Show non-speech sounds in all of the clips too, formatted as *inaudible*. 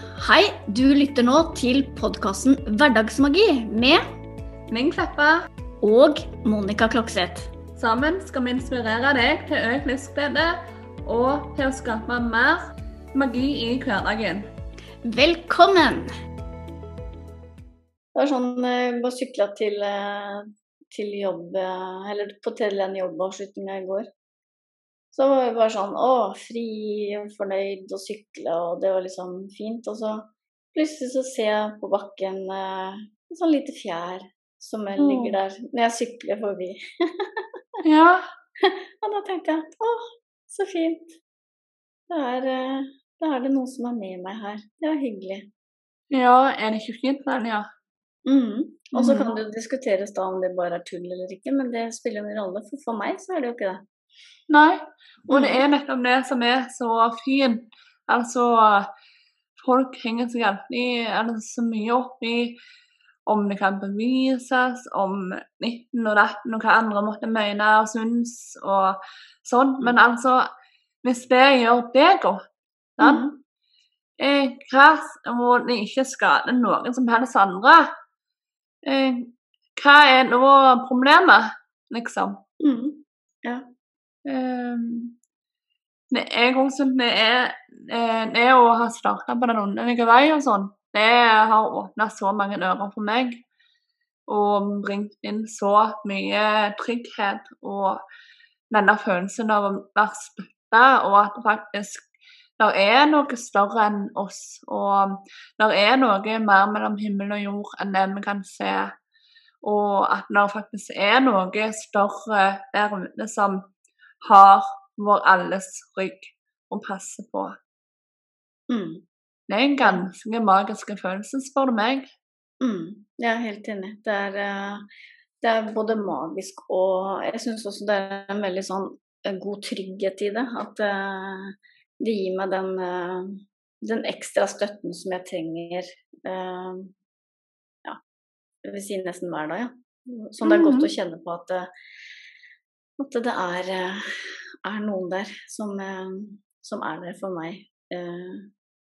Hei, du lytter nå til podkasten Hverdagsmagi med Ming Kleppa. og Monica Klokseth. Sammen skal vi inspirere deg til økt livsglede og til å skape mer magi i hverdagen. Velkommen! Det var sånn eh, bare sykla til, eh, til jobb eh, Eller på til den jobbavslutninga i går. Så var vi bare sånn Å, fri og fornøyd og sykle, og det var liksom fint. Og så plutselig så ser jeg på bakken eh, et sånn lite fjær som ligger der når jeg sykler forbi. *laughs* Ja. Og da tenkte jeg å, så fint. Da er, eh, da er det noen som er med meg her. Det var hyggelig. ja, er det ikke fint, der, ja? Mm. Og så Mhm. kan det jo diskuteres da om det bare er tull eller ikke, men det spiller ingen rolle, for for meg så er det jo ikke det. Nei. Og det er nettopp det som er så fint. Altså, folk henger seg alltid eller så mye opp i om det kan bevises, om 19 og 18 og hva andre måtte mene og synes og sånn. Men altså, hvis det gjør det godt? Mhm. eh, hva det ikke skader noen som helst andre, eh, hva er nå problemet, liksom? Mm. Ja. Det, jeg òg syns vi er eh, Det å ha starta på den underlige vei og sånn, det har åpna så mange ører for meg. Og bringt inn så mye trygghet og denne følelsen av å være støtta, og at det faktisk der er noe større enn oss. Og der er noe mer mellom himmel og jord enn det vi kan se. Og at det faktisk er noe større der ute som har vår alles rygg og passer på. Mm. Det er en ganske magisk følelse, spør du meg. Mm, jeg er helt enig. Det er, eh, det er både magisk og Jeg syns også det er en veldig sånn eh, god trygghet i det. At eh, det gir meg den, den ekstra støtten som jeg trenger Ja, jeg vil si nesten hver dag, ja. Sånn det er godt å kjenne på at, at det er, eh, er noen der som, eh, som er der for meg eh,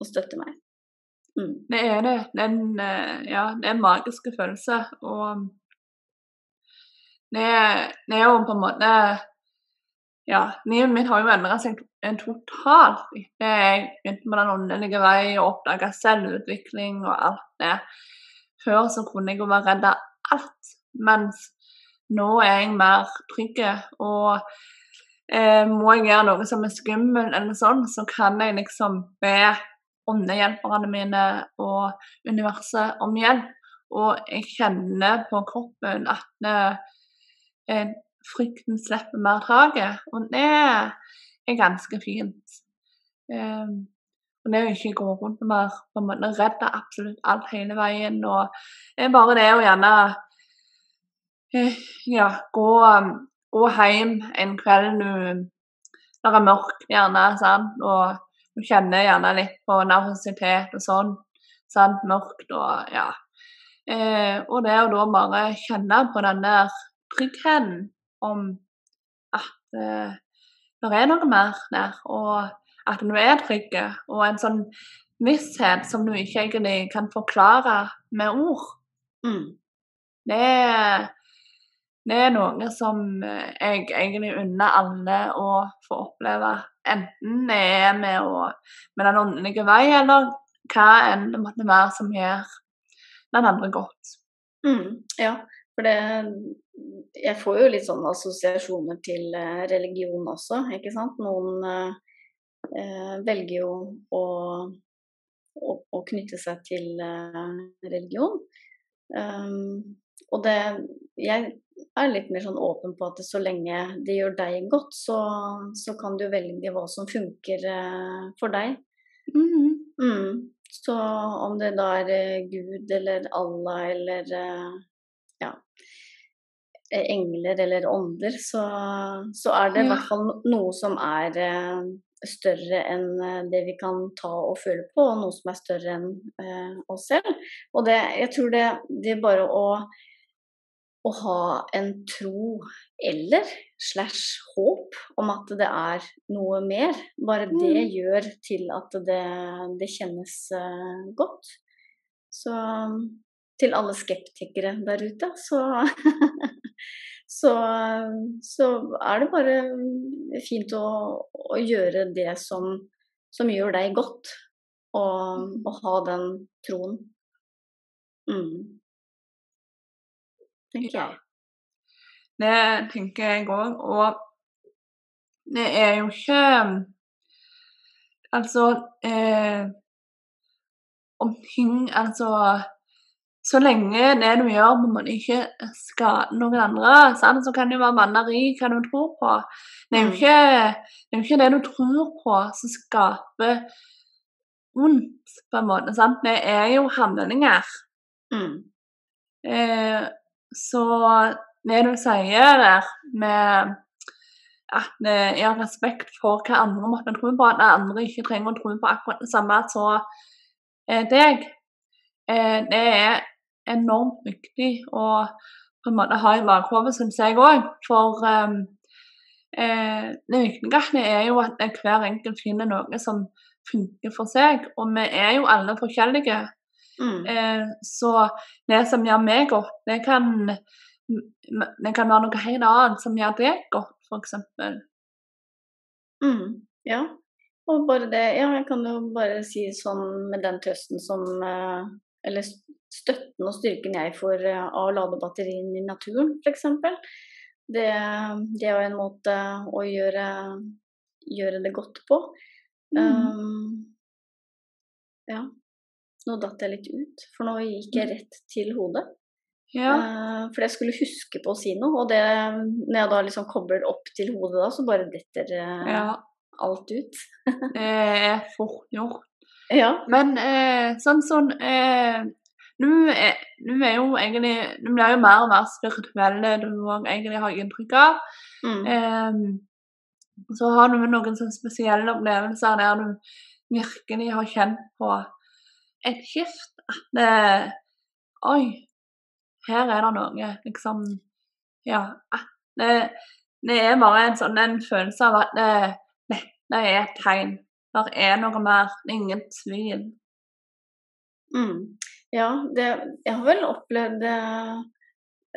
og støtter meg. Mm. Det er det. Det er en, ja, det er en magisk følelse. Og det er jo på en måte Ja, livet mitt har jo endra seg en totalt etter jeg begynte med den åndelige vei og oppdaga selvutvikling og alt det. Før så kunne jeg jo være redd av alt, mens nå er jeg mer trygg. Og eh, må jeg gjøre noe som er skummelt, eller sånn, så kan jeg liksom be åndehjelperne mine og universet om hjelp. Og jeg kjenner på kroppen at eh, frykten slipper mer taket. Og det er ganske fint. Eh, og det å ikke gå rundt mer på en måte redd absolutt alt hele veien. Og det er bare det å gjerne eh, ja, gå, um, gå hjem en kveld du når det er mørkt, gjerne, sant? og du kjenner gjerne litt på nervøsitet og sånn. Sant? Mørkt og ja. Eh, og det å da bare kjenne på den der tryggheten om at eh, det er noe mer der, og at du er trygg, og en sånn visshet som du ikke egentlig kan forklare med ord. Mm. Det det er noe som eh, jeg egentlig unner alle å få oppleve. Enten det er med, å, med den åndelige vei, eller hva enn det måtte være som gjør den andre godt. Mm, ja, for det Jeg får jo litt sånne assosiasjoner til eh, religion også, ikke sant. Noen eh, eh, velger jo å, å, å knytte seg til religion. Um, og det Jeg er litt mer sånn åpen på at så lenge det gjør deg godt, så, så kan du velge hva som funker eh, for deg. Mm. Så om det da er eh, Gud eller Allah eller eh, ja, engler eller ånder, så, så er det i Ja. hvert fall noe som er større enn det vi kan ta og føle på, og noe som er større enn eh, oss selv. Og det, jeg tror det, det bare å, å ha en tro eller slash håp om at det er noe mer. Bare det Mm. gjør til at det, det kjennes uh, godt. Så til alle skeptikere der ute, så *laughs* så, så er det bare fint å, å gjøre det som, som gjør deg godt. Og, og ha den troen. Mm. Tenker jeg. Det tenker jeg òg. Og det er jo ikke Altså eh, Om ting Altså Så lenge det du gjør, må man ikke skade noen andre, sant? så kan det være manneri hva du tror på. Det er Mm. ikke det, er jo ikke det du tror på som skaper vondt, på en måte. sant? Det er jo handlinger. Mm. Eh, så det du sier der med at vi jeg har respekt for hva andre måtte tro på, at andre ikke trenger å tro på akkurat det samme som eh, deg, eh, det er enormt viktig å på en måte ha i bakhodet, syns jeg òg. For um, eh, det viktigste er jo at hver enkelt finner noe som funker for seg. Og vi er jo alle forskjellige. Mm. Eh, så det som gjør meg godt, det kan, det kan være noe helt annet som gjør deg godt, f.eks. Mm. Ja. Og bare det Ja, jeg kan jo bare si sånn med den trøsten som eh, Eller støtten og styrken jeg får eh, av å lade batterien i naturen, f.eks. Det, det er jo en måte å gjøre, gjøre det godt på. Mm. Um, ja. Nå datt jeg litt ut, for nå gikk jeg rett til hodet. Ja. Uh, for jeg skulle huske på å si noe, og det, når jeg da liksom kobler opp til hodet da, så bare detter uh, ja. alt ut. Det er fort gjort. Ja. Men uh, sånn sånn Nå er, er jo egentlig Nå blir jo mer og mer spirituelle, du òg egentlig har inntrykk av. Mm. Eh, så har du noen sånn spesielle opplevelser der du virkelig har kjent på et skift. At det, Oi, her er det noe. Liksom Ja. Det, det er bare en sånn en følelse av at det, det er et tegn. Det er noe mer. Er ingen tvil. Mm. Ja, det, jeg har vel opplevd eh,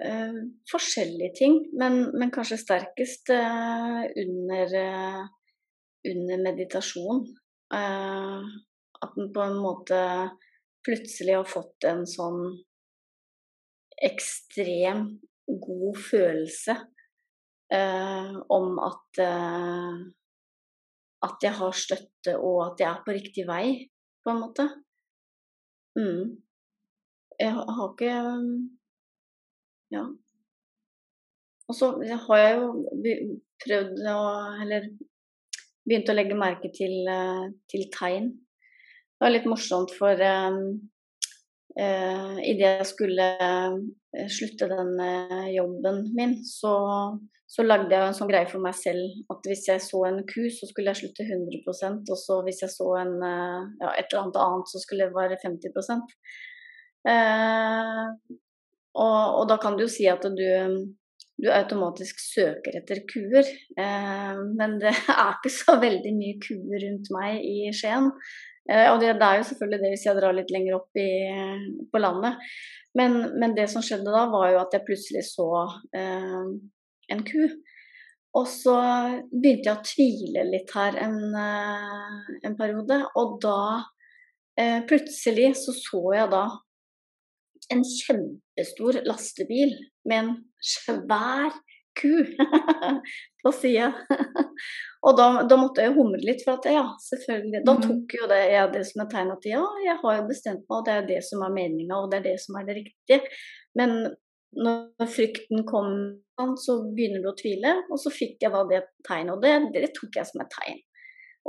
eh, forskjellige ting, men, men kanskje sterkest eh, under, eh, under meditasjon. Eh, at den på en måte plutselig har fått en sånn ekstrem god følelse eh, om at eh, at jeg har støtte og at jeg er på riktig vei, på en måte. Mm. Jeg har ikke Ja. Og så har jeg jo prøvd å Eller begynt å legge merke til, eh, til tegn. Det var litt morsomt, for eh, uh, idet jeg skulle eh, slutte den eh, jobben min, så, så lagde jeg en sånn greie for meg selv at hvis jeg så en ku, så skulle jeg slutte 100% og så hvis jeg så en, eh, ja, et eller annet annet, så skulle det være 50 eh, og, og da kan du jo si at du, du automatisk søker etter kuer, eh, men det er ikke så veldig mye kuer rundt meg i Skien. Eh, og det, det er jo selvfølgelig det hvis jeg drar litt lenger opp i, på landet. Men, men det som skjedde da, var jo at jeg plutselig så eh, en ku. Og så begynte jeg å tvile litt her en, eh, en periode, og da eh, plutselig så så jeg da en kjempestor lastebil med en svær ku *laughs* på sida. Og da, da måtte jeg humre litt, for at ja, selvfølgelig. Da Mhm. tok jo det, ja, det som et tegn at ja, jeg har jo bestemt meg, og det er det som er meninga, og det er det som er det riktige. Men når frykten kom, så begynner du å tvile, og så fikk jeg da det tegnet, og det, det tok jeg som et tegn.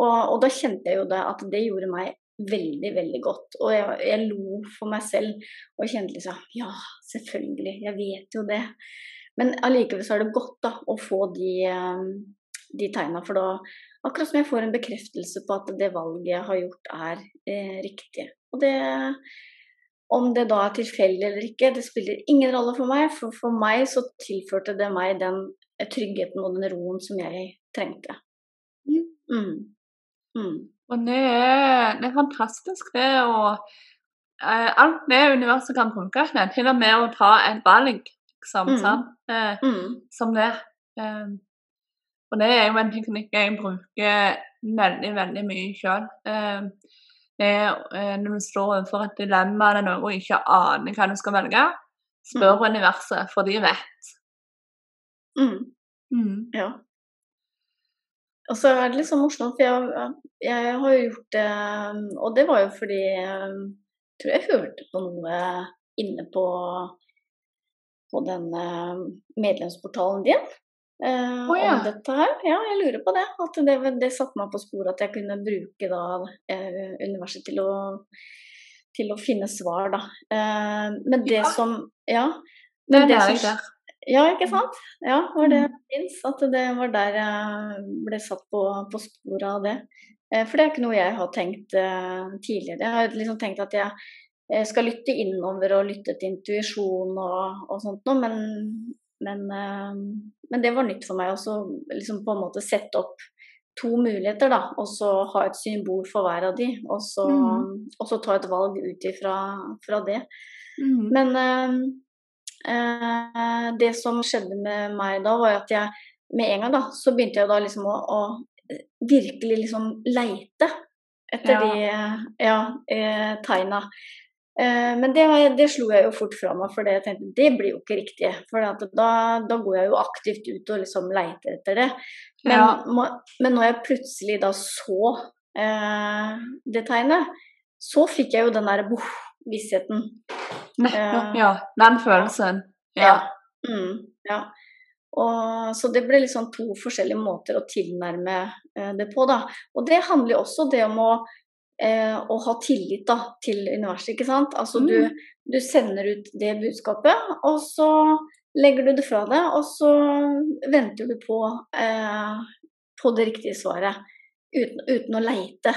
Og, og da kjente jeg jo det at det gjorde meg veldig, veldig godt. Og jeg, jeg lo for meg selv og kjente liksom Ja, selvfølgelig, jeg vet jo det. Men allikevel så er det godt da å få de, eh, de tegna, for da Akkurat som jeg får en bekreftelse på at det valget jeg har gjort, er eh, riktig. Og det, om det da er tilfeldig eller ikke, det spiller ingen rolle for meg. For for meg så tilførte det meg den tryggheten og den roen som jeg trengte. Mm. Mm. Mm. Og det er, det er fantastisk, det å eh, Alt det universet kan bruke til og med å ta et valg, liksom, Mm. Eh, Mm. som det. Eh, og det er jo en teknikk jeg bruker veldig, veldig mye sjøl. Eh, er eh, når du står overfor et dilemma eller noe og ikke aner hva du skal velge, spør universet, for de vet. Mm. Mm. Ja. Og så er det litt sånn morsomt, for jeg, jeg har jo gjort det Og det var jo fordi jeg tror jeg hørte på noe inne på, på den eh, medlemsportalen din. Eh, oh, ja. Om dette her. Ja, jeg lurer på det. At det, det satte meg på sporet at jeg kunne bruke da eh, universet til å, til å finne svar, da. Eh, men det Ja. som Ja. Det Men er som ja, ikke sant? Ja, var det Mm. fins. At det var der jeg ble satt på, på sporet av det. Eh, For det er ikke noe jeg har tenkt eh, tidligere. Jeg har liksom tenkt at jeg skal lytte innover og lytte til intuisjon og, og sånt noe, men, men, eh, men det var nytt for meg å liksom på en måte sette opp to muligheter, da, og så ha et symbol for hver av de, og så, mm. og så ta et valg ut ifra fra det. Mm. Men eh, eh, det som skjedde med meg da, var at jeg med en gang da, så begynte jeg da liksom å, å virkelig liksom leite etter Ja. de ja, eh, tegna. Eh, men det, det slo jeg jo fort fra meg, for jeg tenkte det blir jo ikke riktig. For da, da går jeg jo aktivt ut og liksom leiter etter det. Men, Ja. må- men når jeg plutselig da så eh, det tegnet, så fikk jeg jo den derre vissheten. Nettopp, Eh, ja. Den følelsen. Ja. Ja. Mm, ja. Og, så det ble liksom to forskjellige måter å tilnærme eh, det på, da. Og det handler jo også det om å, eh, å ha tillit da, til universet, ikke sant. Altså Mm. du, du sender ut det budskapet, og så legger du det fra deg, og så venter du på, eh, på det riktige svaret. Uten, uten å leite.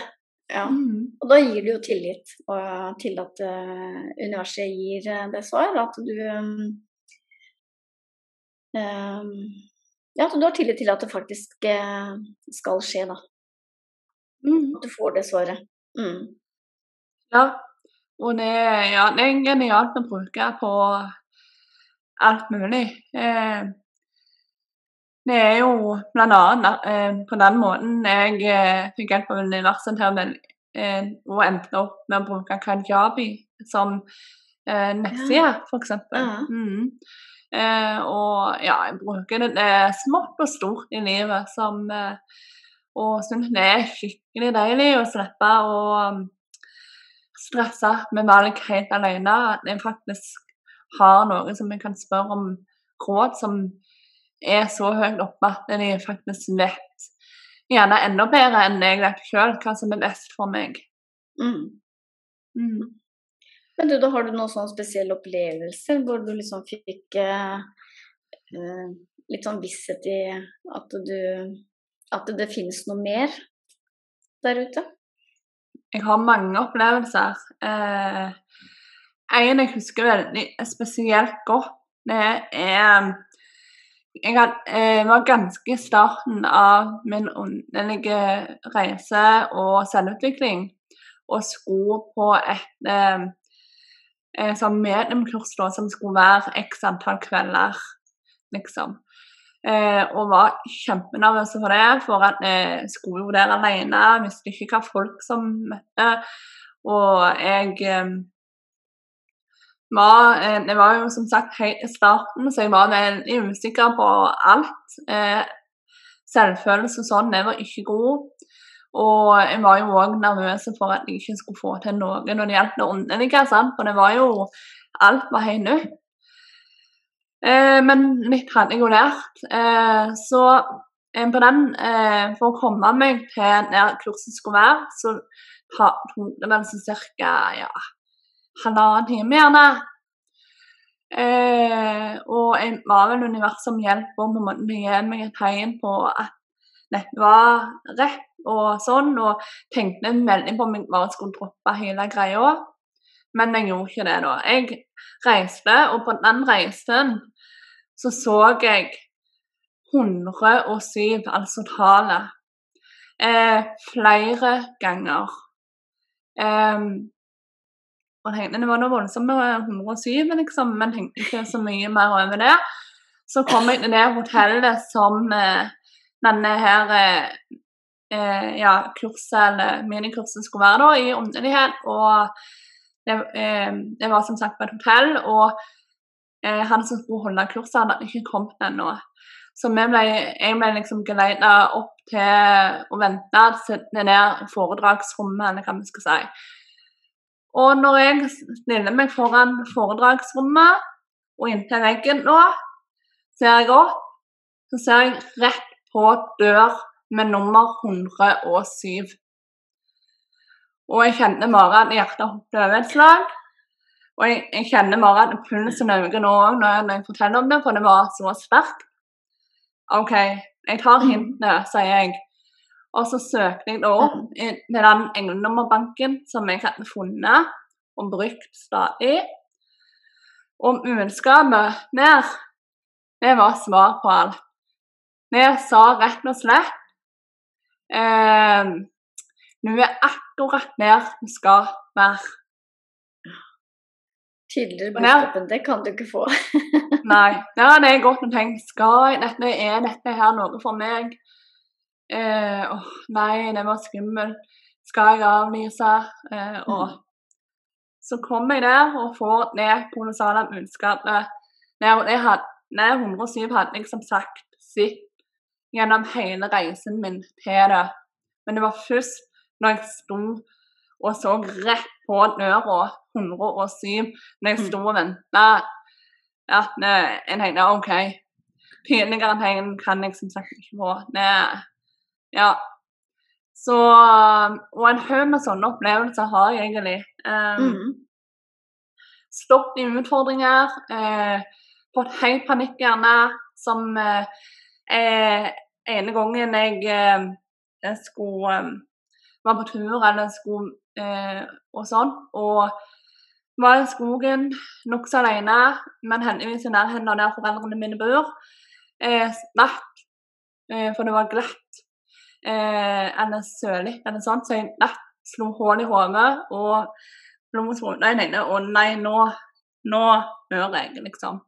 Ja. Mm. Og da gir du jo tillit og, til at uh, universet gir uh, det svar. At du um, um, Ja, at du har tillit til at det faktisk eh, skal skje, da. Mm. At du får det svaret. Mm. Ja. Og det, ja, det er genialt å bruke på alt mulig. Eh, det er jo annet eh, på den måten jeg eh, fikk hjelp av å velge eh, og endte opp med å bruke Kajabi som eh, nettside, f.eks. Ja. Mm. Eh, og ja, jeg bruker det, er smått og stort i livet som eh, Og syns det er skikkelig deilig å slippe å um, stresse med valg helt alene. At jeg faktisk har noen som jeg kan spørre om råd som er så høyt oppe at de faktisk vet gjerne enda bedre enn jeg vet sjøl hva som er best for meg. Mm. Mm. Men du, da har du noen sånn spesielle opplevelser hvor du liksom fikk eh, eh, litt sånn visshet i at du At det finnes noe mer der ute? Jeg har mange opplevelser. Eh, en jeg husker veldig spesielt godt, det er Jeg had, eh, var ganske i starten av min åndelige reise og selvutvikling og skulle på et eh, eh, sånn mediumkurs som skulle være x antall kvelder, liksom. Eh, og var kjempenervøs for det, for at jeg skulle jo der alene, visste ikke hva folk som møtte. Og jeg eh, var eh, Det var jo som sagt helt i starten, så jeg var veldig usikker på alt. Eh, selvfølelse og sånn, det var ikke god. Og jeg var jo òg nervøs for at jeg ikke skulle få til noe når det gjaldt det underlige. for det var jo Alt var helt nytt. Eh, men litt hadde jeg jo lært. Eh, så på den, eh, for å komme meg til der kurset skulle være, så tok det vel så ca. Ja, halvannen time, gjerne. Eh, og jeg var vel universet som hjelp og måtte gi meg et tegn på at dette var rett og sånn, og tenkte veldig på om jeg bare skulle droppe hele greia. Men jeg gjorde ikke det da. Jeg reiste, og på den reisen så så jeg 107, altså tallet, eh, flere ganger. Eh, og tenkte det var noe voldsomt med 107, liksom, men tenkte ikke så mye mer over det. Så kom jeg til det hotellet som eh, denne her eh, eh, ja, kurset, eller minikurset skulle være da, i åndelighet. Og det, eh, det, var som sagt på et hotell, og eh, han som skulle holde kurset, hadde ikke kommet ennå. Så ble, jeg ble liksom geleida opp til å vente sitte ned i foredragsrommet, eller hva vi skal si. Og når jeg stiller meg foran foredragsrommet og inntil veggen nå, ser jeg opp, så ser jeg rett på dør med nummer 107. Og jeg kjenner bare at hjertet hopper over et slag. Og jeg, jeg kjenner bare at pulsen øker nå òg når, jeg forteller om det, for det var så sterkt. OK, jeg tar hintene, sier jeg. Og så søkte jeg da opp til den englenummerbanken som jeg hadde funnet og brukt stadig. Og budskapet der, det var svar på alt. Vi sa rett og slett eh, Nå er akkurat der vi skal være. Tydeligere budskap enn det kan du ikke få. *laughs* Nei. Der hadde jeg gått og tenkt skal dette, Er dette her noe for meg? Eh, oh, nei, det var skummelt. Skal jeg avlyse? Eh, og mm. så kom jeg der og får det kolossale budskapet. Had, 107 hadde jeg som sagt sett gjennom hele reisen min til det. Men det var først når jeg sto og så rett på døra 107, når jeg sto og venta, at en tenkte OK. Tydeligere tegn kan jeg som sagt ikke få. Det, ja. Så Og en haug med sånne opplevelser har jeg egentlig. Um, mm. Stått i utfordringer. Eh, fått høy panikk gjerne, som eh, ene gangen jeg, eh, jeg skulle um, var på tur eller skulle eh, og sånn, og var i skogen nokså alene, men heldigvis i nærheten av der foreldrene mine bor. Eh, snakk, eh, for det var glatt eh, eller sølig eller sånt, så jeg natt slo hull i hodet og blodet sprutna i den og nei, nå, nå dør jeg, liksom.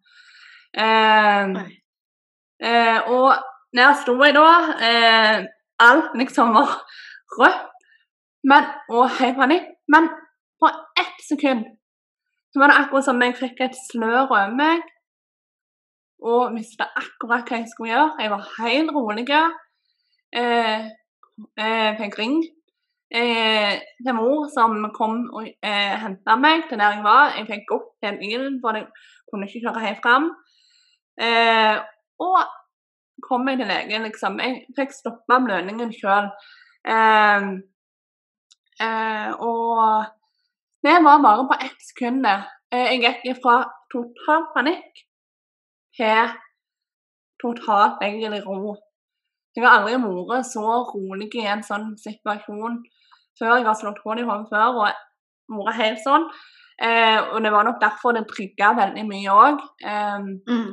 Eh, eh, og der sto jeg da. Eh, alt liksom var rødt men, og hei, Fanny, Men på ett sekund så var det akkurat som jeg fikk et slør over meg og visste akkurat hva jeg skulle gjøre. Jeg var helt rolig. Eh, eh, fikk ring eh, til mor som kom og eh, henta meg til der jeg var. Jeg fikk gått til bilen, for jeg kunne ikke kjøre helt fram. Eh, og kom meg til legen, liksom. Jeg fikk stoppa blødningen sjøl. Eh, eh, og det var bare på ett sekund. Eh, jeg gikk fra total panikk til totalt egentlig ro. Jeg har aldri vært så rolig i en sånn situasjon før. Jeg har slått hånd i hånd før og vært helt sånn. Eh, og det var nok derfor det trygga veldig mye òg. Eh, mm.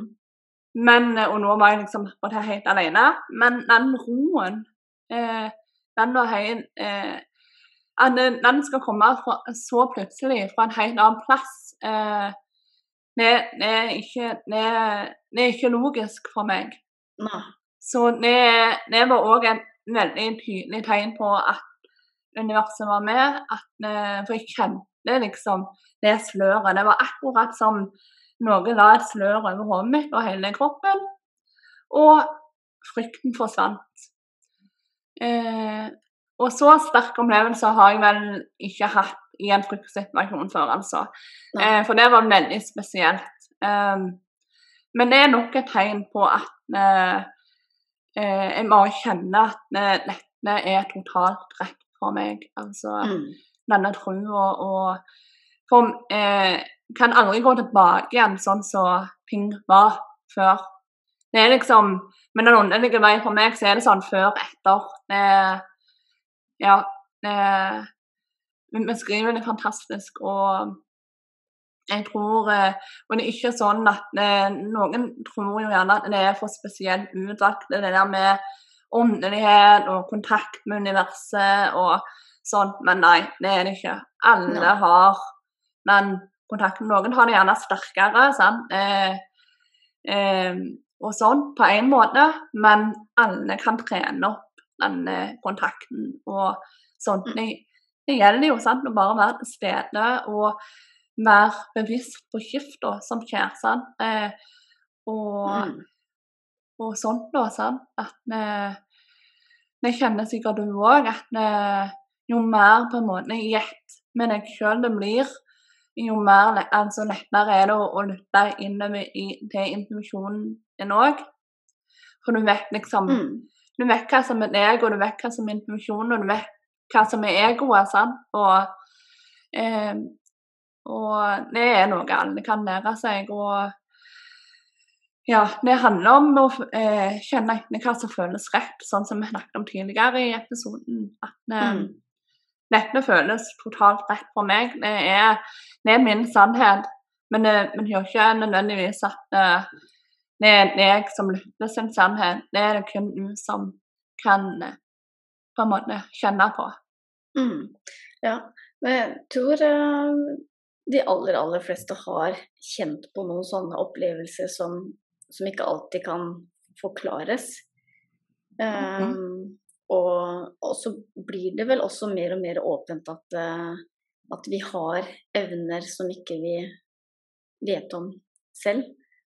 Men, eh, og nå var jeg liksom helt alene. Men den roen, eh, den var helt eh, Den skal komme fra, så plutselig fra en helt annen plass. Eh, det, er ikke, ikke logisk for meg. Nei. Så det, var òg et veldig tydelig tegn på at universet var med. At, eh, for jeg kjente liksom det sløret. Det var akkurat som noe la et slør over hodet mitt og hele kroppen, og frykten forsvant. Eh, og så sterke opplevelser har jeg vel ikke hatt i en fryktsituasjon før, altså. Eh, for det var veldig spesielt. Um, men det er nok et tegn på at eh, eh, jeg må kjenne at dette er totalt rett for meg. Altså mm. denne trua og For eh, kan aldri gå tilbake igjen sånn som ting var før. Det er liksom Men den underlige veien for meg, så er det sånn før etter. Det, ja. eh, vi skriver det fantastisk, og jeg tror Og det er ikke sånn at Noen tror jo gjerne at det er for spesielt utvalgt, det der med åndelighet og kontakt med universet og sånn, men nei, det er det ikke. Alle no. har den kontakten. Noen har det gjerne sterkere, sant. Eh, eh, og sånn på en måte, men alle kan trene opp denne kontakten og sånn. Mm. Det, det gjelder jo sant, å bare være til stede og være bevisst på skifta som skjer. sant? Eh, og, mm. og sånt da, sant. At vi, vi kjenner sikkert du òg at vi, jo mer på en måte gjett med deg sjøl det blir, jo mer altså lettere er det å, å lytte innover i, til intuisjonen din òg. For du vet liksom mm. Du vet hva som er ego, du vet hva som er informasjon, og du vet hva som er egoet. sant? Og, eh, og det er noe alle kan lære seg. Og ja, det handler om å eh, kjenne hva som føles rett, sånn som vi snakket om tidligere i episoden. At eh, mm. dette føles totalt rett for meg. Det er, det er min sannhet. Men det gjør ikke nødvendigvis at uh, det er jeg som lytter sin sannhet. Det er det kun du som kan uh, på en måte kjenne på. Mm. Ja, men jeg tror uh, de aller, aller fleste har kjent på noen sånne opplevelser som, som ikke alltid kan forklares. Um, mm. og, og, så blir det vel også mer og mer åpent at, at vi har evner som ikke vi vet om selv.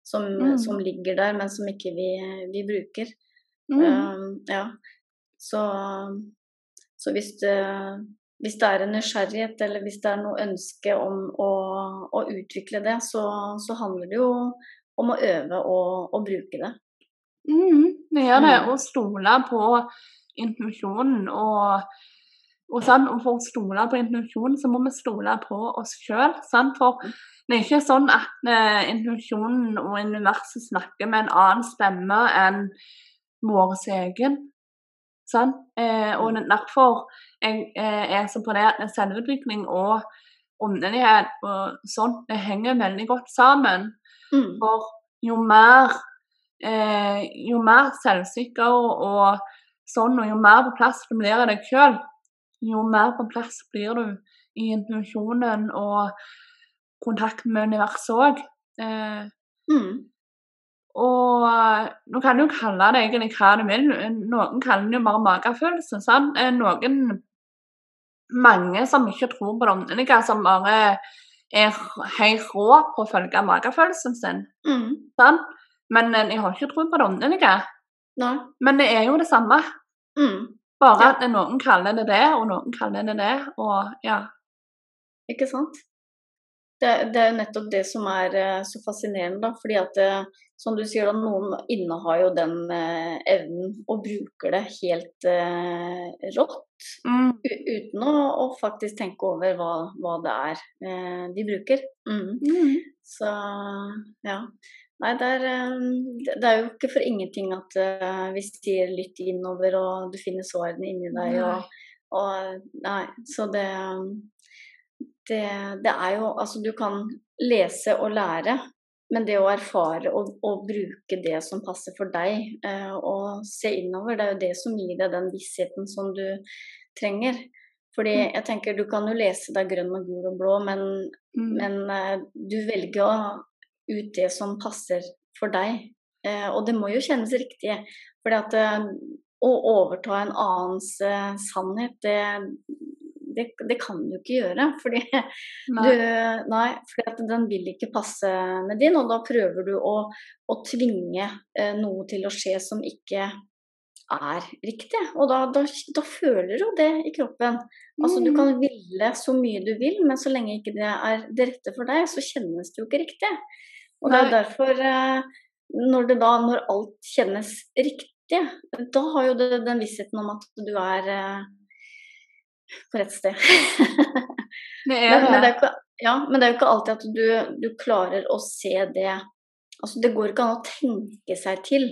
Som, mm. som ligger der, men som ikke vi, vi bruker. Mm. Um, ja. Så så hvis det, hvis det, er en nysgjerrighet eller hvis det er noe ønske om å, å utvikle det, så, så, handler det jo om å øve og, og bruke det. Mm, det gjør det. Mm. Å stole på intuisjonen. Og, og, sånn, og, for å stole på intuisjonen, så må vi stole på oss sjøl. For mm. Det er ikke sånn at uh, intuisjonen og universet snakker med en annen stemme enn vår egen. Sånn? Eh, og derfor jeg, eh, er så på det at selvutvikling og åndelighet og sånt, det henger veldig godt sammen. Mm. For jo mer, eh, jo mer selvsikker og, sånn, og jo mer på plass du blir i deg sjøl, jo mer på plass blir du i intuisjonen og kontakten med universet òg. Eh, mm. Og nå kan du jo kalle det egentlig hva du vil. Noen kaller det jo bare magefølelse. sant? Eh, noen Mange som ikke tror på det åndelige, som bare er helt rå på å følge magefølelsen sin. Mm. Sant? Men jeg har ikke tro på det åndelige. Men det er jo det samme. Mm. Bare ja. at noen kaller det det, og noen kaller det det. Og ja. Ikke sant? Det, det, er jo nettopp det som er uh, så fascinerende, da. Fordi at det, som du sier, da, noen innehar jo den eh, evnen og bruker det helt rått. Mm. Uten å, å, faktisk tenke over hva, hva det er de bruker. Mm. Mm. Så ja. Nei, det er, det er, jo ikke for ingenting at vi sier lytt innover, og du finner svarene inni deg. Og, og, nei, så det det, det, er jo Altså, du kan lese og lære, men det å erfare og, og bruke det som passer for deg, eh, og se innover, det er jo det som gir deg den vissheten som du trenger. Fordi mm. jeg tenker du kan jo lese deg grønn og gul og blå, men, mm. men eh, du velger ut det som passer for deg. Eh, og det må jo kjennes riktig. Fordi at eh, å overta en annens eh, sannhet, det, det, det, kan du ikke gjøre. Fordi, nei. *laughs* Du, nei, fordi den vil ikke passe med din, og da prøver du å, å tvinge eh, noe til å skje som ikke er riktig. Og da, da, da føler du det i kroppen. Altså, du kan mm. ville så mye du vil, men så lenge ikke det er det rette for deg, så kjennes det jo ikke riktig. Og det er derfor, eh, når, da, når alt kjennes riktig, da har jo det den vissheten om at du er eh, på rett sted. det er men, men, det er ikke, ja, men det er jo ikke alltid at du, du, klarer å se det. Altså, det går ikke an å tenke seg til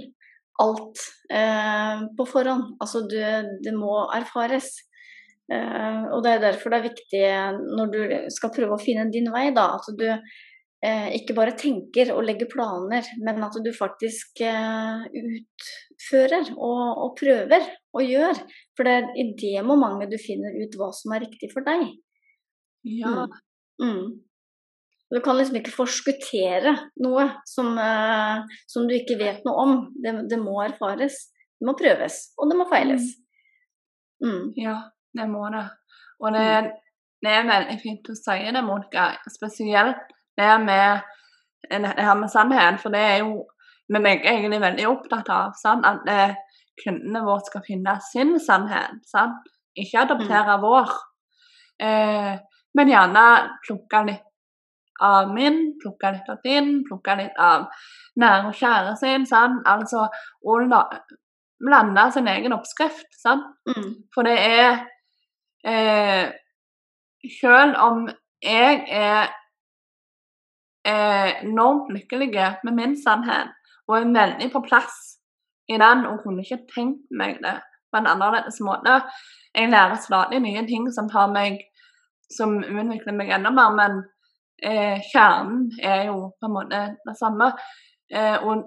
alt eh, på forhånd. Altså, du, det må erfares. Eh, og det er derfor det er viktig når du skal prøve å finne din vei, da, at du ikke bare tenker og legger planer, men at du faktisk eh, utfører og, og, prøver og gjør. For det er i det momentet du finner ut hva som er riktig for deg. Ja. Mm. Mm. Du kan liksom ikke forskuttere noe som, eh, som, du ikke vet noe om. Det, det, må erfares. Det må prøves, og det må feiles. Mm. mm. Ja, det må det. Og det, mm. det er veldig fint å si det, Monica. Spesielt det med, det her med sannheten. For det er jo vi er egentlig veldig opptatt av. Sant? At eh, kundene våre skal finne sin sannhet. Sant? Ikke adoptere mm. vår. Eh, men gjerne plukke litt av min, plukke litt av din, plukke litt av nære og kjære sin. Sant? Altså blande sin egen oppskrift. Sant? Mm. For det er eh, Selv om jeg er eh, enormt lykkelig med min sannhet, og er veldig på plass i den, og kunne ikke tenkt meg det på en annerledes måte. Jeg lærer stadig nye ting som tar meg som utvikler meg enda mer, men eh, kjernen er jo på en måte det samme. Eh, og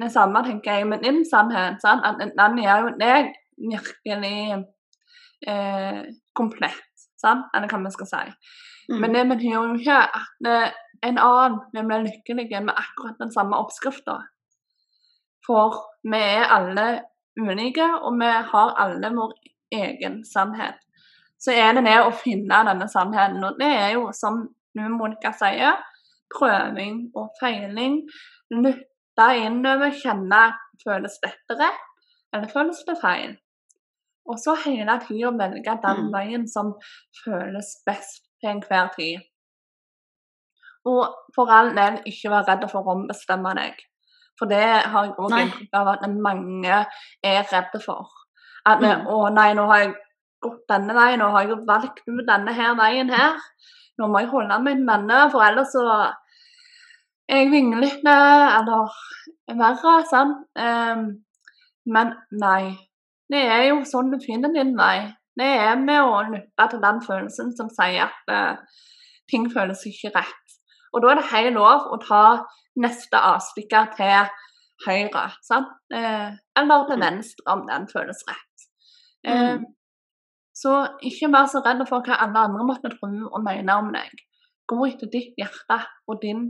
det samme tenker jeg med din sannhet. Sant? At den gjør jo deg virkelig eh, komplett, sant? eller hva vi skal si. Mm. Men det betyr jo ikke at en annen vi blir lykkelige med akkurat den samme oppskrifta. For vi er alle unike, og vi har alle vår egen sannhet. Så er det det å finne denne sannheten, og det er jo som Monica sier, prøving og feiling. Lytte innover, kjenne føles dette rett, eller føles det feil? Og så hele tida velge den mm. veien som føles best til enhver tid. Og for all del ikke være redd for å ombestemme deg. For det har jeg òg inntrykk av at mange er redde for. At mm. 'Å nei, nå har jeg gått denne veien, nå har jeg valgt ut denne her veien her' nå må jeg holde meg inne, for ellers så er jeg vinglete eller verre. sant? Um, men nei. Det er jo sånn du finner din vei. Det er med å lytte til den følelsen som sier at uh, ting føles ikke rett. Og da er det helt lov å ta neste avstikker til høyre, sant? Uh, eller til venstre om den føles rett. Mm. Så ikke vær så redd for hva alle andre måtte tro og mene om deg. Gå etter ditt hjerte og din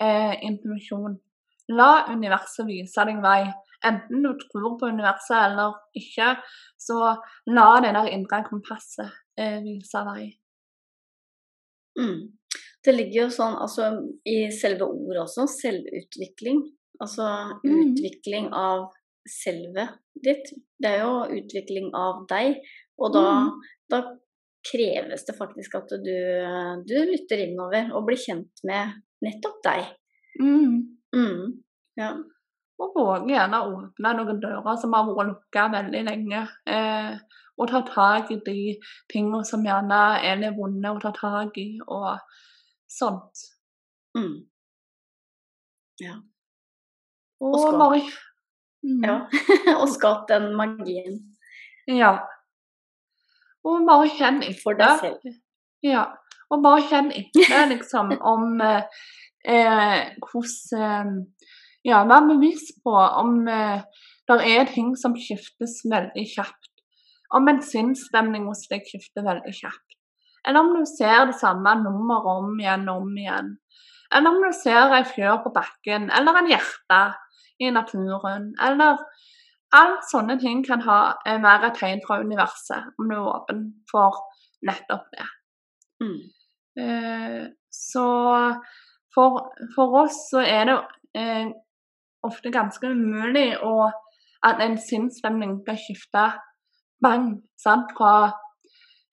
eh, intuisjon. La universet vise deg vei. Enten du tror på universet eller ikke, så la det der indre kompasset eh, vise vei. Mm. Det ligger jo sånn altså, i selve ordet også, selvutvikling. Altså mm. utvikling av selvet ditt. Det er jo utvikling av deg. Og da, mm. da kreves det faktisk at du, du, lytter innover og blir kjent med nettopp deg. Mm. Mm. Ja. Og våge gjerne å åpne noen dører som har vært lukka veldig lenge. Eh, og ta tak i de tingene som gjerne er litt vonde å ta tak i, og sånt. Mm. Ja. Og, og skap. Bare, mm. ja. *laughs* og skap den magien. Ja. Og bare kjenn etter. For deg selv. Ja. Og bare kjenn etter liksom *laughs* om eh, eh, hvordan eh, Ja, vær bevisst på om eh, det er ting som skiftes veldig kjapt. Om en sinnsstemning hos deg skifter veldig kjapt. Eller om du ser det samme nummeret om igjen og om igjen. Eller om du ser ei fjør på bakken, eller en hjerte i naturen. Eller Alle sånne ting kan ha eh, mer et tegn fra universet, om du er åpen for nettopp det. Mm. Eh, så for, for, oss så er det eh, ofte ganske umulig å, at en sinnsstemning skal skifte bang sant, fra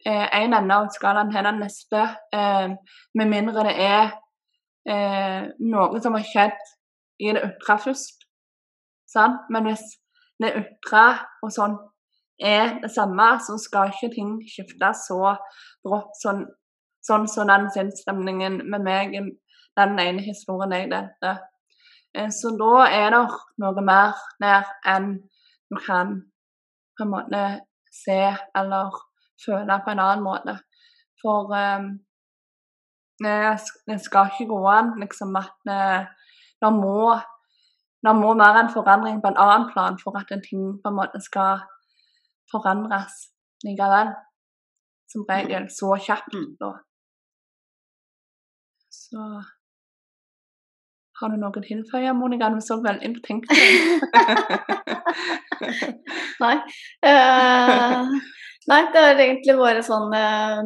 eh, en ende av skalaen til den neste, eh, med mindre det er eh, noe som har skjedd i det ytre først. Sant? Men hvis det ytre og sånn er det samme, så skal ikke ting skifte så brått sånn, sånn som den sinnsstemningen med meg i den ene historien jeg delte. Eh, så da er det noe mer der enn du kan på en måte se eller føle på en annen måte. For um, det skal ikke gå an liksom at det må, det må være en forandring på en annen plan for at en ting på en måte skal forandres likevel. Som regel så kjapt. Mm. da. Så Har du noe å tilføye, Monica? Du så veldig betenkt ut. *laughs* *laughs* Nei. Uh, nei, det er egentlig bare sånn uh,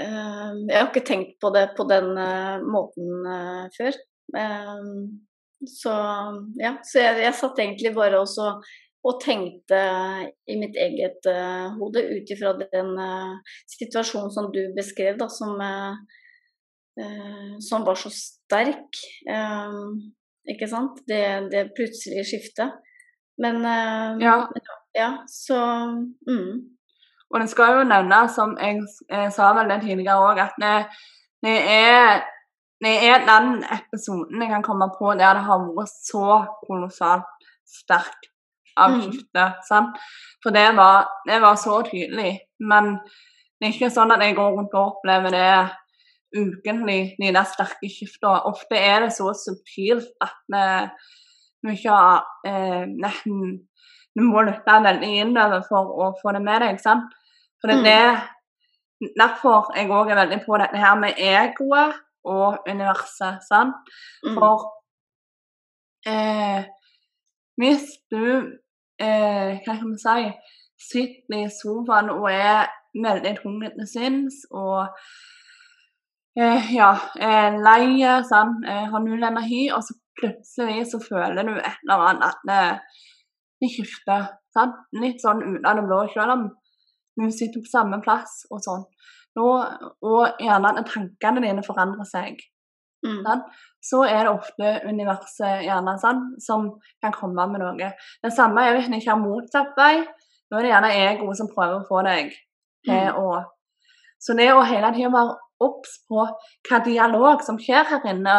uh, Jeg har ikke tenkt på det på den måten før. Så ja, så jeg, jeg satt egentlig bare også og tenkte i mitt eget hode ut ifra den situasjonen som du beskrev, da, som som var så sterk. ikke sant? Det, det plutselige skiftet. Men eh, Ja. ja, så mm, Og det skal jo nevnes, som jeg, jeg sa vel det tidligere òg, at det, er, det er den episoden jeg kan komme på der det har vært så kolossalt sterkt av Mm. For det var, det var så tydelig. Men det er ikke sånn at jeg går rundt og opplever det ukentlig, de der sterke skiftene. Ofte er det så subtilt at vi, har eh, nesten Du må lytte veldig innover for å få det med deg. sant? For det Mm. er det derfor jeg òg er veldig på dette her med egoet og universet. sant? mm, For eh, hvis du eh, Hva kan vi si sitter i sofaen og er veldig tung til sinns og eh, ja, er lei, sant? Eh, har null energi, og så plutselig så føler du et eller annet at det, skifter. Sant? Litt sånn ut av det blå, selv om du sitter på samme plass og sånn. Nå, og gjerne at tankene dine forandrer seg mm, så er det ofte universet gjerne sånn, som kan komme med noe. Det samme er hvis en ikke har motsatt vei. Nå er det gjerne egoet som prøver å få deg til mm, å Så det å hele tiden være obs på hva dialog som skjer her inne,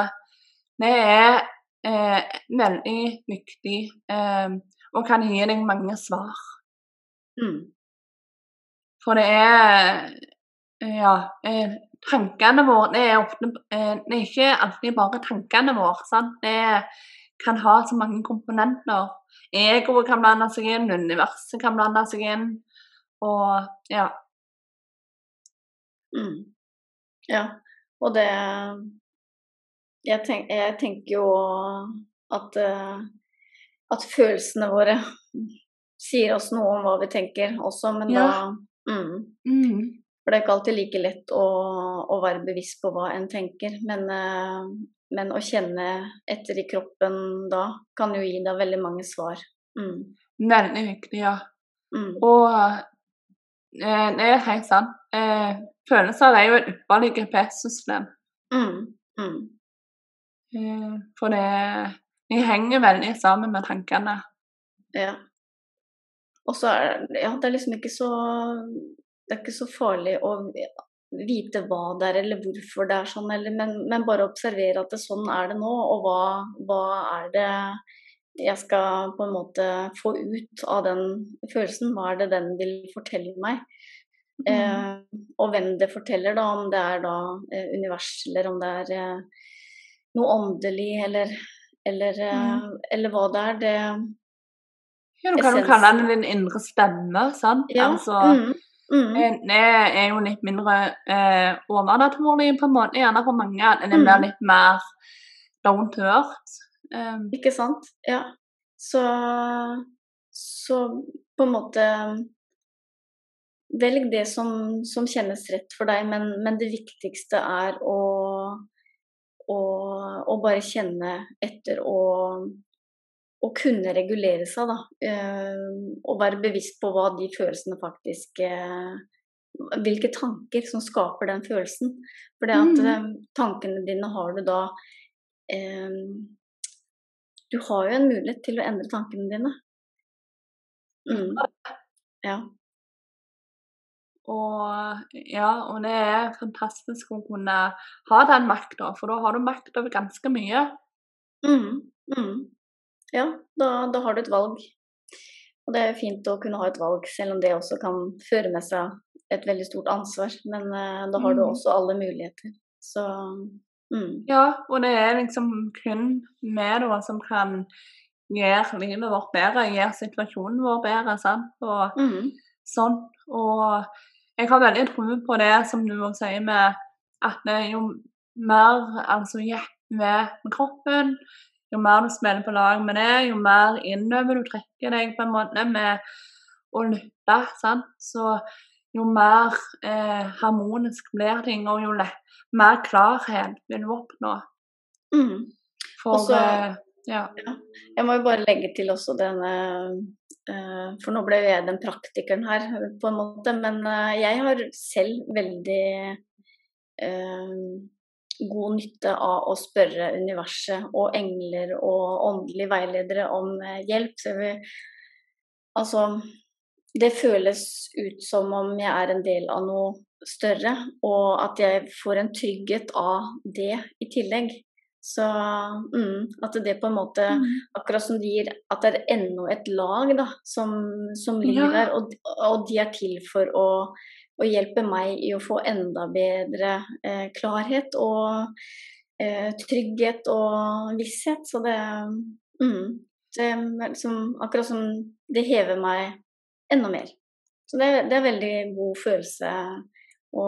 det er eh, veldig viktig eh, og kan gi deg mange svar. mm, For det er Ja. Eh, tankene våre det er ofte eh, Det er ikke alltid bare tankene våre. sant? Det kan ha så mange komponenter. Egoet kan blande seg inn, universet kan blande seg inn. Og ja. mm. Ja, og det jeg, tenk, jeg tenker jo at, eh, at følelsene våre sier oss noe om hva vi tenker også, men Ja. da mm, Mm. For det er ikke alltid like lett å, å være bevisst på hva en tenker, men, eh, men å kjenne etter i kroppen da kan jo gi deg veldig mange svar. Mm, Veldig ja. mm, Og eh, det er helt sant. Eh, følelser er jo et ypperlig GPS-system. mm, mm, for det Jeg henger veldig sammen med tankene. ja. Og så er det, ja, det er liksom ikke så Det er ikke så farlig å vite hva det er eller hvorfor det er sånn, eller, men, men bare observere at det, sånn er det nå, og hva, hva er det jeg skal på en måte få ut av den følelsen? Hva er det den vil fortelle meg? Mm. Eh, og hvem det forteller, da, om det er da eh, univers, eller om det er eh, noe åndelig, eller, eller, eh, eller hva det er. Det, Ja, du kan jo kalle den din indre stemme, sant? ja, Altså, mm, mm, Eh, Det er jo litt mindre eh, overnaturlig på en måte, gjerne for mange. Den blir Mm. litt mer down to earth. Um. ikke sant? Ja. Så, så på en måte Velg det som, som kjennes rett for deg, men, men det viktigste er å, å, og bare kjenne etter og, og kunne regulere seg, da. Eh, og være bevisst på hva de følelsene faktisk eh, Hvilke tanker som skaper den følelsen. For det at Mm. eh, tankene dine har du da eh, Du har jo en mulighet til å endre tankene dine. Mm. Ja. Og ja, og det er fantastisk å kunne ha den makta, for da har du makt over ganske mye. Mm. Mm. Ja, da, da har du et valg. Og det er fint å kunne ha et valg, selv om det også kan føre med seg et veldig stort ansvar. Men uh, da har du Mm. også alle muligheter. Så mm. Ja, og det er liksom kun vi da som kan gjøre livet vårt bedre, gjøre situasjonen vår bedre, sant. Og Mm. sånn. Og jeg har veldig tro på det som du også sier med at jo mer altså hjelp med, med kroppen, jo mer du spiller på lag med det, jo mer innover du trekker deg på en måte med å lytte, sant. Så jo mer eh, harmonisk blir ting, og jo lett, mer klarhet vil du oppnå. Mm. For også, eh, ja. Jeg må jo bare legge til også denne eh, For nå ble jo jeg den praktikeren her, på en måte. Men eh, jeg har selv veldig eh, god nytte av å spørre universet og engler og åndelige veiledere om eh, hjelp. Så vi, Altså Det føles ut som om jeg er en del av noe større, og at jeg får en trygghet av det i tillegg. Så mm, at det på en måte Mm. Akkurat som de gir At det er enda et lag da, som, som ligger Ja. der. Og, og de er til for å, å hjelpe meg i å få enda bedre eh, klarhet og eh, trygghet og visshet. Så det mm, det liksom Akkurat som det hever meg enda mer. Så det, det er en veldig god følelse å,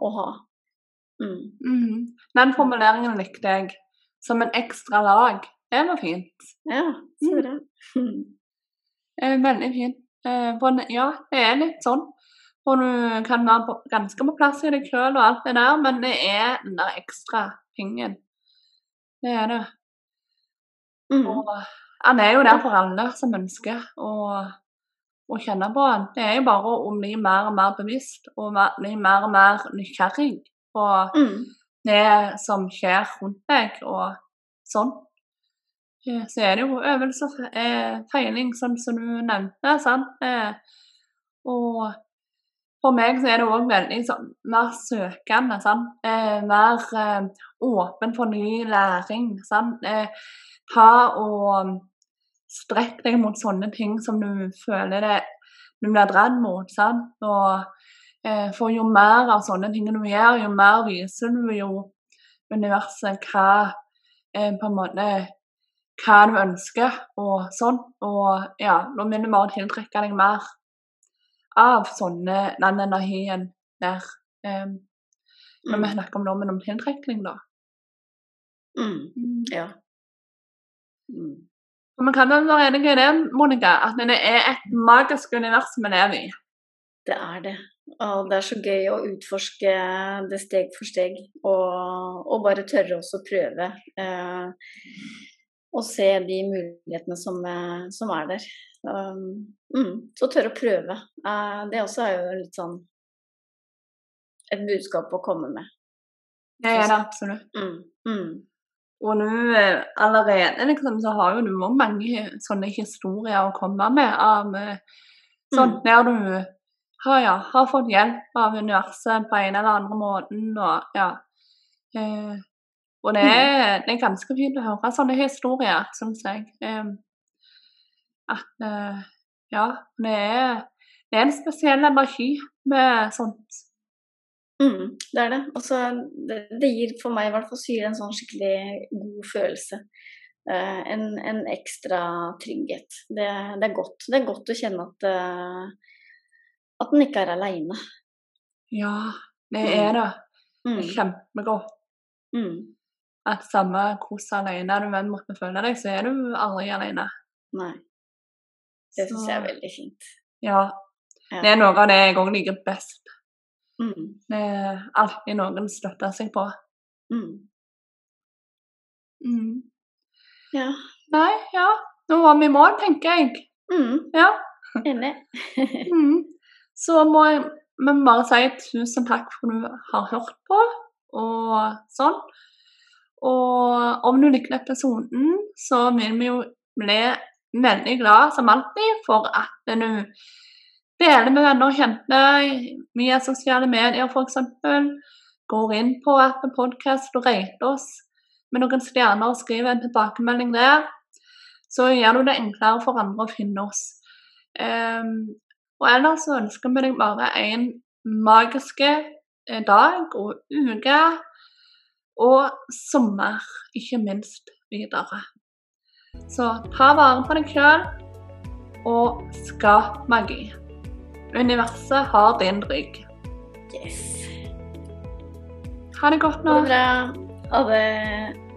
å ha. Mm. Mm. Den formuleringen likte jeg. Som en ekstra lag. Det var fint. Ja, så Mm. Det Eh, veldig fint. Eh, ja, det er litt sånn. For du kan være ganske på plass i deg sjøl og alt det der, men det er den der ekstra tingen. Det er det. Mm. Og han er jo der for alle som ønsker å, å kjenne på han. Det er jo bare å bli mer og mer bevisst og bli mer og mer nysgjerrig på Mm. Det som skjer rundt deg, og sånn. Så er det jo øvelse og eh, feiling, sånn som du nevnte. sant? Eh, Og for meg så er det òg veldig sånn mer søkende. sant? Eh, Mer åpen for ny læring. sant? Ta og strekk deg mot sånne ting som du føler det du blir dratt mot. sant? Og For jo mer av sånne ting du gjør, jo mer viser du jo universet hva eh, på en måte hva du ønsker og sånn. Og ja, da vil du bare tiltrekke deg mer av sånne, den energien der. Eh, når vi Mm. snakker om dommen om tiltrekning, da. Mm. Mm. Ja. Mm. Men kan være enige i det, Monica, at det er et magisk univers vi lever i. Det er det. Og det er så gøy å utforske det steg for steg, og, og bare tørre også å prøve. Eh, og se de mulighetene som, eh, som er der. Um, mm, så tørre å prøve. Eh, det også er jo litt sånn et budskap å komme med. Er det absolutt. Mm, mm, Og nå eh, allerede liksom, så har jo du òg mange sånne historier å komme med av eh, sånn Mm. der du har, ja, har fått hjelp av universet på en eller andre måten, og ja. Eh, og det er, det er ganske fint å høre sånne historier, syns jeg. Eh, at eh, ja, det er, det er en spesiell energi med sånt. mm, det er det. Og så det, det gir for meg i hvert fall syre en sånn skikkelig god følelse. Eh, en, en ekstra trygghet. Det, det er godt. Det er godt å kjenne at eh, at en ikke er aleine. Ja, det Mm. er det. Mm, Kjempegodt. mm, At samme hvordan alene du enn måtte føle deg, så er du aldri alene. nei. Det syns jeg er veldig fint. Ja. Ja. Det er noe av det jeg òg liker best. Mm, Det er alltid noen støtter seg på. mm. Mm. Ja. Nei, ja. Nå var vi i mål, tenker jeg. Mm, Ja. enig. Mm. Så må men bare si tusen takk for at du har hørt på, og sånn. Og om du liker episoden, så vil vi jo bli veldig glad, som alltid, for at du deler med venner og kjente via sosiale medier, f.eks. Går inn på appen Podcast og rater oss med noen stjerner og skriver en tilbakemelding der. Så gjør du det enklere for andre å finne oss. Ehm, og ellers så ønsker vi deg bare en magisk eh, dag og uke. og sommer, ikke minst, videre. Så ta vare på deg sjøl, og skap magi. Universet har din rygg. Yes. Ha det godt nå. Ha det bra. Ha det.